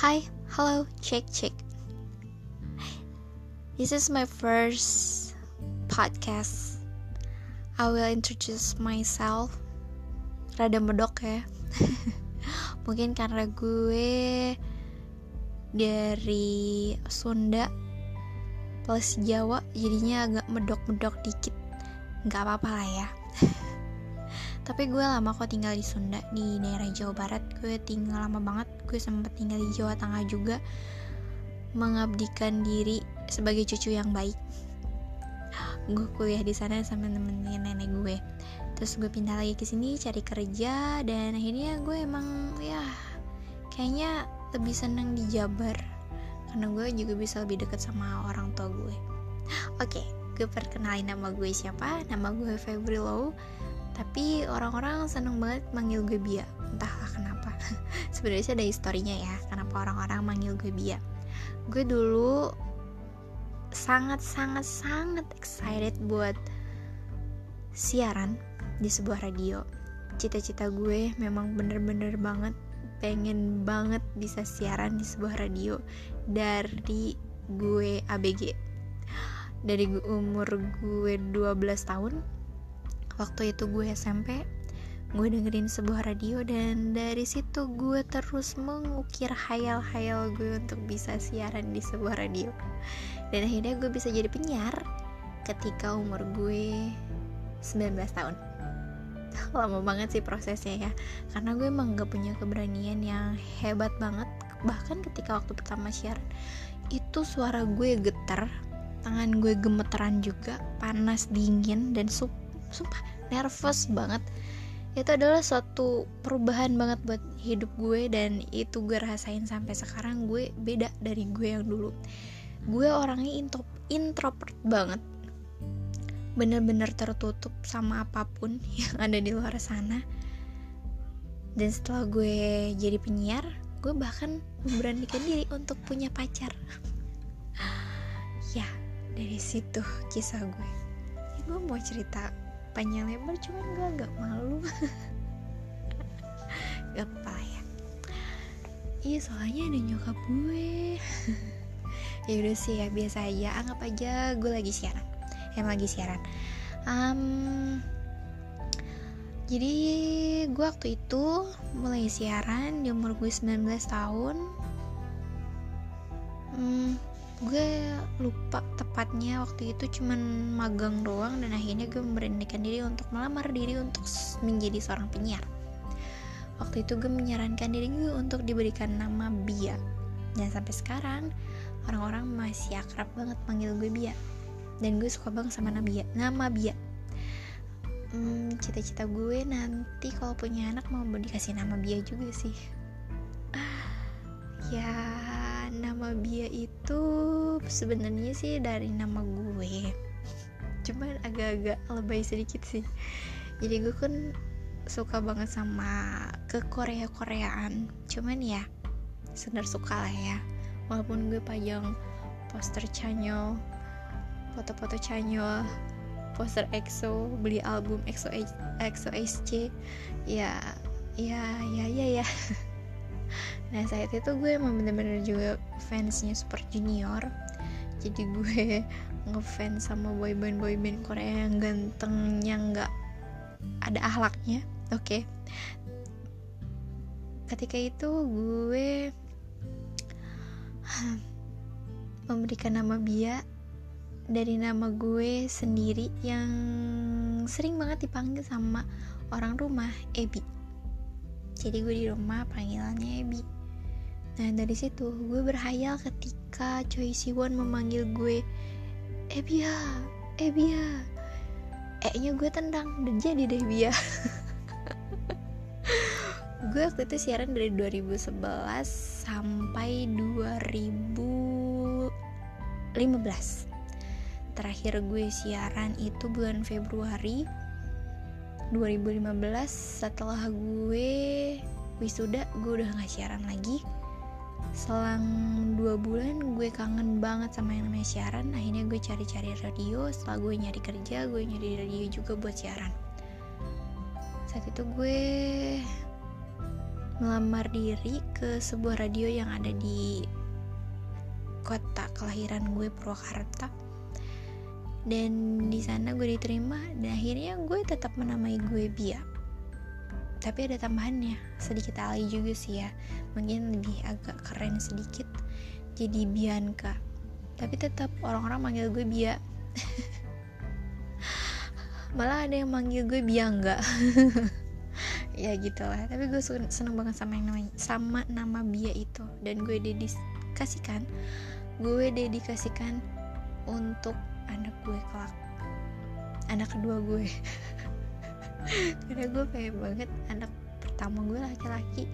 Hi, hello, check, check. This is my first podcast. I will introduce myself. Rada medok ya. Mungkin karena gue dari Sunda plus Jawa jadinya agak medok-medok dikit. Nggak apa-apa lah ya. Tapi gue lama kok tinggal di Sunda di daerah Jawa Barat. Gue tinggal lama banget. Gue sempat tinggal di Jawa Tengah juga mengabdikan diri sebagai cucu yang baik. Gue kuliah di sana sama nemenin nenek gue. Terus gue pindah lagi ke sini cari kerja dan akhirnya gue emang ya kayaknya lebih seneng di Jabar. Karena gue juga bisa lebih dekat sama orang tua gue. Oke gue perkenalin nama gue siapa? Nama gue Febri Low tapi orang-orang seneng banget manggil gue Bia. Entahlah kenapa. Sebenarnya ada historinya ya kenapa orang-orang manggil gue Bia. Gue dulu sangat sangat sangat excited buat siaran di sebuah radio. Cita-cita gue memang bener-bener banget pengen banget bisa siaran di sebuah radio dari gue ABG dari umur gue 12 tahun waktu itu gue SMP gue dengerin sebuah radio dan dari situ gue terus mengukir hayal-hayal gue untuk bisa siaran di sebuah radio. Dan akhirnya gue bisa jadi penyiar ketika umur gue 19 tahun. Lama banget sih prosesnya ya karena gue emang gak punya keberanian yang hebat banget bahkan ketika waktu pertama siaran itu suara gue getar tangan gue gemeteran juga panas dingin dan sumpah nervous banget. Itu adalah suatu perubahan banget buat hidup gue dan itu gue rasain sampai sekarang gue beda dari gue yang dulu. Gue orangnya intro introvert banget. Bener-bener tertutup sama apa pun yang ada di luar sana. Dan setelah gue jadi penyiar gue bahkan memberanikan diri untuk punya pacar. Ya dari situ kisah gue. Ya, gue mau cerita panjang lebar cuman gue agak malu. Gak apa ya. Iya soalnya ada nyokap gue. Ya udah sih ya biasa aja. Anggap aja gue lagi siaran. Em lagi siaran. Um, jadi gue waktu itu mulai siaran di umur gue 19 tahun. Hmm, gue lupa tepatnya waktu itu cuman magang doang dan akhirnya gue memberanikan diri untuk melamar diri untuk menjadi seorang penyiar. Waktu itu gue menyarankan diri gue untuk diberikan nama Bia. Dan sampai sekarang orang-orang masih akrab banget panggil gue Bia. Dan gue suka banget sama nama Bia nama Bia. Hmm, cita-cita gue nanti kalau punya anak mau dikasih nama Bia juga sih. Ya nama Bia itu sebenarnya sih dari nama gue. Cuman agak-agak lebay sedikit sih. Jadi gue kan suka banget sama ke Korea Koreaan cuman ya sebenarnya suka lah ya. Walaupun gue pajang poster Chanyeol foto-foto Chanyeol poster EXO beli album EXO EXO SC ya ya ya ya ya nah saat itu gue emang bener-bener juga fansnya Super Junior. Jadi gue ngefans sama boyband boyband Korea yang gantengnya nggak ada ahlaknya. Oke. Okay. ketika itu gue memberikan nama Bia dari nama gue sendiri yang sering banget dipanggil sama orang rumah Ebi jadi gue di rumah panggilannya Ebi Nah dari situ gue berhayal ketika Choi Siwon memanggil gue Ebia, Ebia E-nya gue tendang dan jadi deh Bia Gue waktu itu siaran dari 2011 sampai 2015 Terakhir gue siaran itu bulan Februari 2015 setelah gue wisuda gue udah gak siaran lagi. Selang dua bulan gue kangen banget sama yang namanya siaran. Akhirnya gue cari-cari radio. Setelah gue nyari kerja gue nyari radio juga buat siaran. Saat itu gue melamar diri ke sebuah radio yang ada di kota kelahiran gue Purwakarta dan di sana gue diterima dan akhirnya gue tetap menamai gue Bia. Tapi ada tambahannya sedikit alay juga sih ya. Mungkin lebih agak keren sedikit. Jadi Bianca. Tapi tetap orang-orang manggil gue Bia. Malah ada yang manggil gue Biangga. Ya gitu lah tapi gue seneng banget sama yang namanya sama nama Bia itu. Dan gue dedikasikan gue dedikasikan untuk anak gue kelak. Anak kedua gue. Karena gue pengen banget anak pertama gue laki-laki.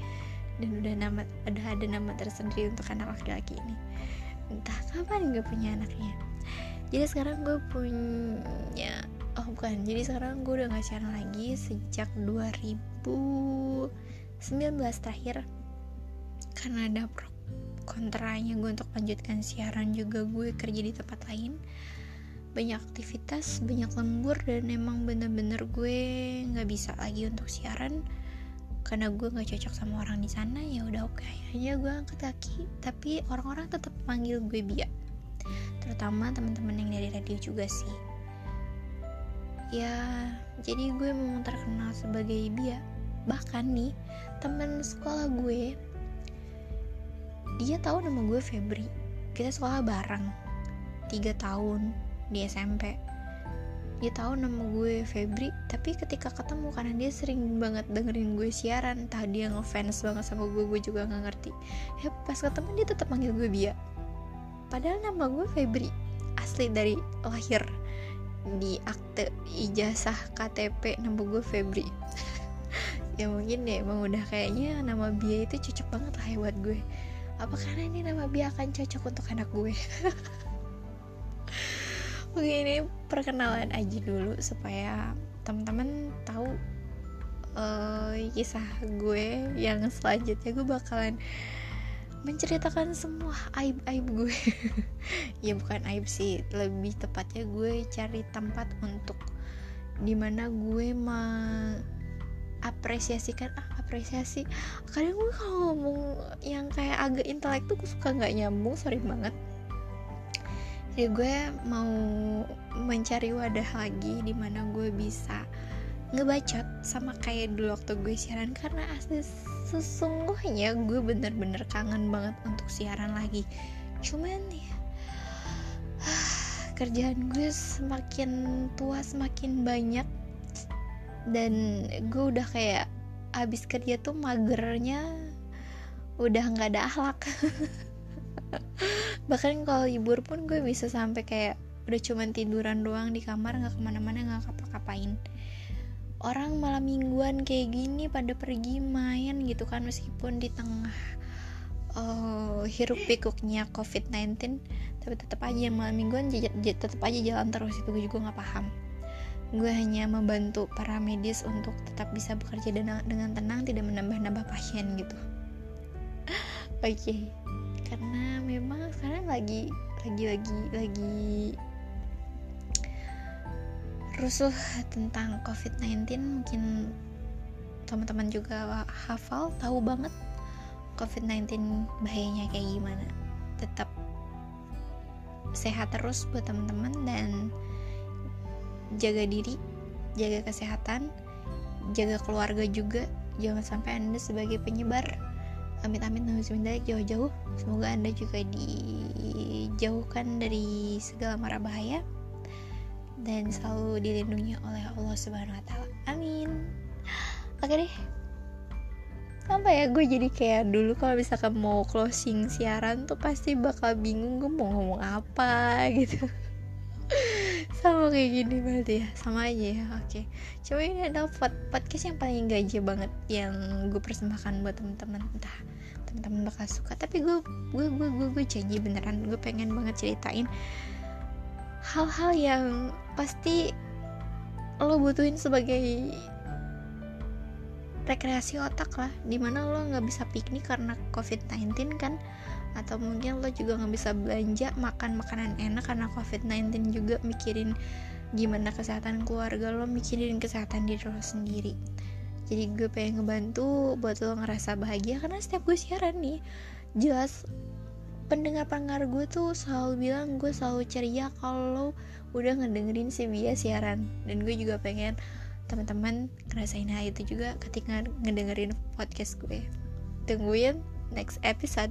Dan udah nama udah ada nama tersendiri untuk anak laki-laki ini. Entah kapan gue punya anaknya. Jadi sekarang gue punya oh bukan. Jadi sekarang gue udah gak lagi sejak 2019 terakhir. Karena ada pro kontranya gue untuk lanjutkan siaran juga. Gue kerja di tempat lain banyak aktivitas banyak lembur dan emang bener-bener gue nggak bisa lagi untuk siaran. Karena gue nggak cocok sama orang di sana ya udah oke okay. gue angkat kaki. Tapi orang-orang tetap panggil gue Bia. Terutama teman-teman yang dari radio juga sih. Ya jadi gue memang terkenal sebagai Bia. Bahkan nih teman sekolah gue dia tahu nama gue Febri. Kita sekolah bareng tiga tahun di SMP dia tahu nama gue Febri. Tapi ketika ketemu karena dia sering banget dengerin gue siaran entah dia ngefans banget sama gue gue juga nggak ngerti. Ya pas ketemu dia tetap manggil gue Bia. Padahal nama gue Febri asli dari lahir di akte ijazah KTP nama gue Febri. Ya mungkin deh emang udah kayaknya nama Bia itu cocok banget lah ya buat gue. Apa karena ini nama Bia akan cocok untuk anak gue Oke ini perkenalan aja dulu supaya teman-teman tahu uh, kisah gue yang selanjutnya. Gue bakalan menceritakan semua aib-aib gue. Ya bukan aib sih. Lebih tepatnya gue cari tempat untuk di mana gue mengapresiasikan ah apresiasi. Kadang gue kalau ngomong yang kayak agak intelek tuh suka nggak nyambung sorry banget ya gue mau mencari wadah lagi di mana gue bisa ngebacot sama kayak dulu waktu gue siaran. Karena asli sesungguhnya gue bener-bener kangen banget untuk siaran lagi. Cuman ya kerjaan gue semakin tua semakin banyak. Dan gue udah kayak abis kerja tuh magernya udah nggak ada akhlak bahkan kalau libur pun gue bisa sampai kayak udah cuman tiduran doang di kamar nggak ke mana-mana nggak ngapa-ngapain. Orang malam mingguan kayak gini pada pergi main gitu kan meskipun di tengah uh, hiruk pikuknya covid-19 tapi tetap aja malam mingguan tetap aja jalan terus itu gue juga nggak paham. Gue hanya membantu para medis untuk tetap bisa bekerja dengan, dengan tenang tidak menambah-nambah pasien gitu. Oke okay karena memang sekarang lagi lagi lagi lagi rusuh tentang COVID-19 mungkin teman-teman juga hafal tahu banget COVID-19 bahayanya kayak gimana. Tetap sehat terus buat teman-teman dan jaga diri jaga kesehatan jaga keluarga juga. Jangan sampai anda sebagai penyebar amit-amit nauzubillah jauh-jauh semoga anda juga dijauhkan dari segala mara bahaya dan selalu dilindungi oleh Allah Subhanahu wa taala. Amin. Oke deh. Apa ya gue jadi kayak dulu kalau misalkan mau closing siaran tuh pasti bakal bingung gue mau ngomong apa gitu. Sama kayak gini berarti ya? Sama aja ya oke. Okay. coba ini adalah podcast yang paling gaje banget yang gue persembahkan buat teman-teman entah teman-teman bakal suka. Tapi gue gue gue gue gue janji beneran gue pengen banget ceritain hal-hal yang pasti lo butuhin sebagai rekreasi otak lah. Di mana lo nggak bisa piknik karena covid-19 kan? Atau mungkin lo juga nggak bisa belanja makan makanan enak karena covid-19 juga mikirin gimana kesehatan keluarga lo mikirin kesehatan diri lo sendiri. Jadi gue pengen ngebantu buat lo ngerasa bahagia karena setiap gue siaran nih jelas pendengar-pendengar gue tuh selalu bilang gue selalu ceria kalau udah ngedengerin si Bia siaran. Dan gue juga pengen teman-teman ngerasain hal itu juga ketika ngedengerin podcast gue. Tungguin next episode.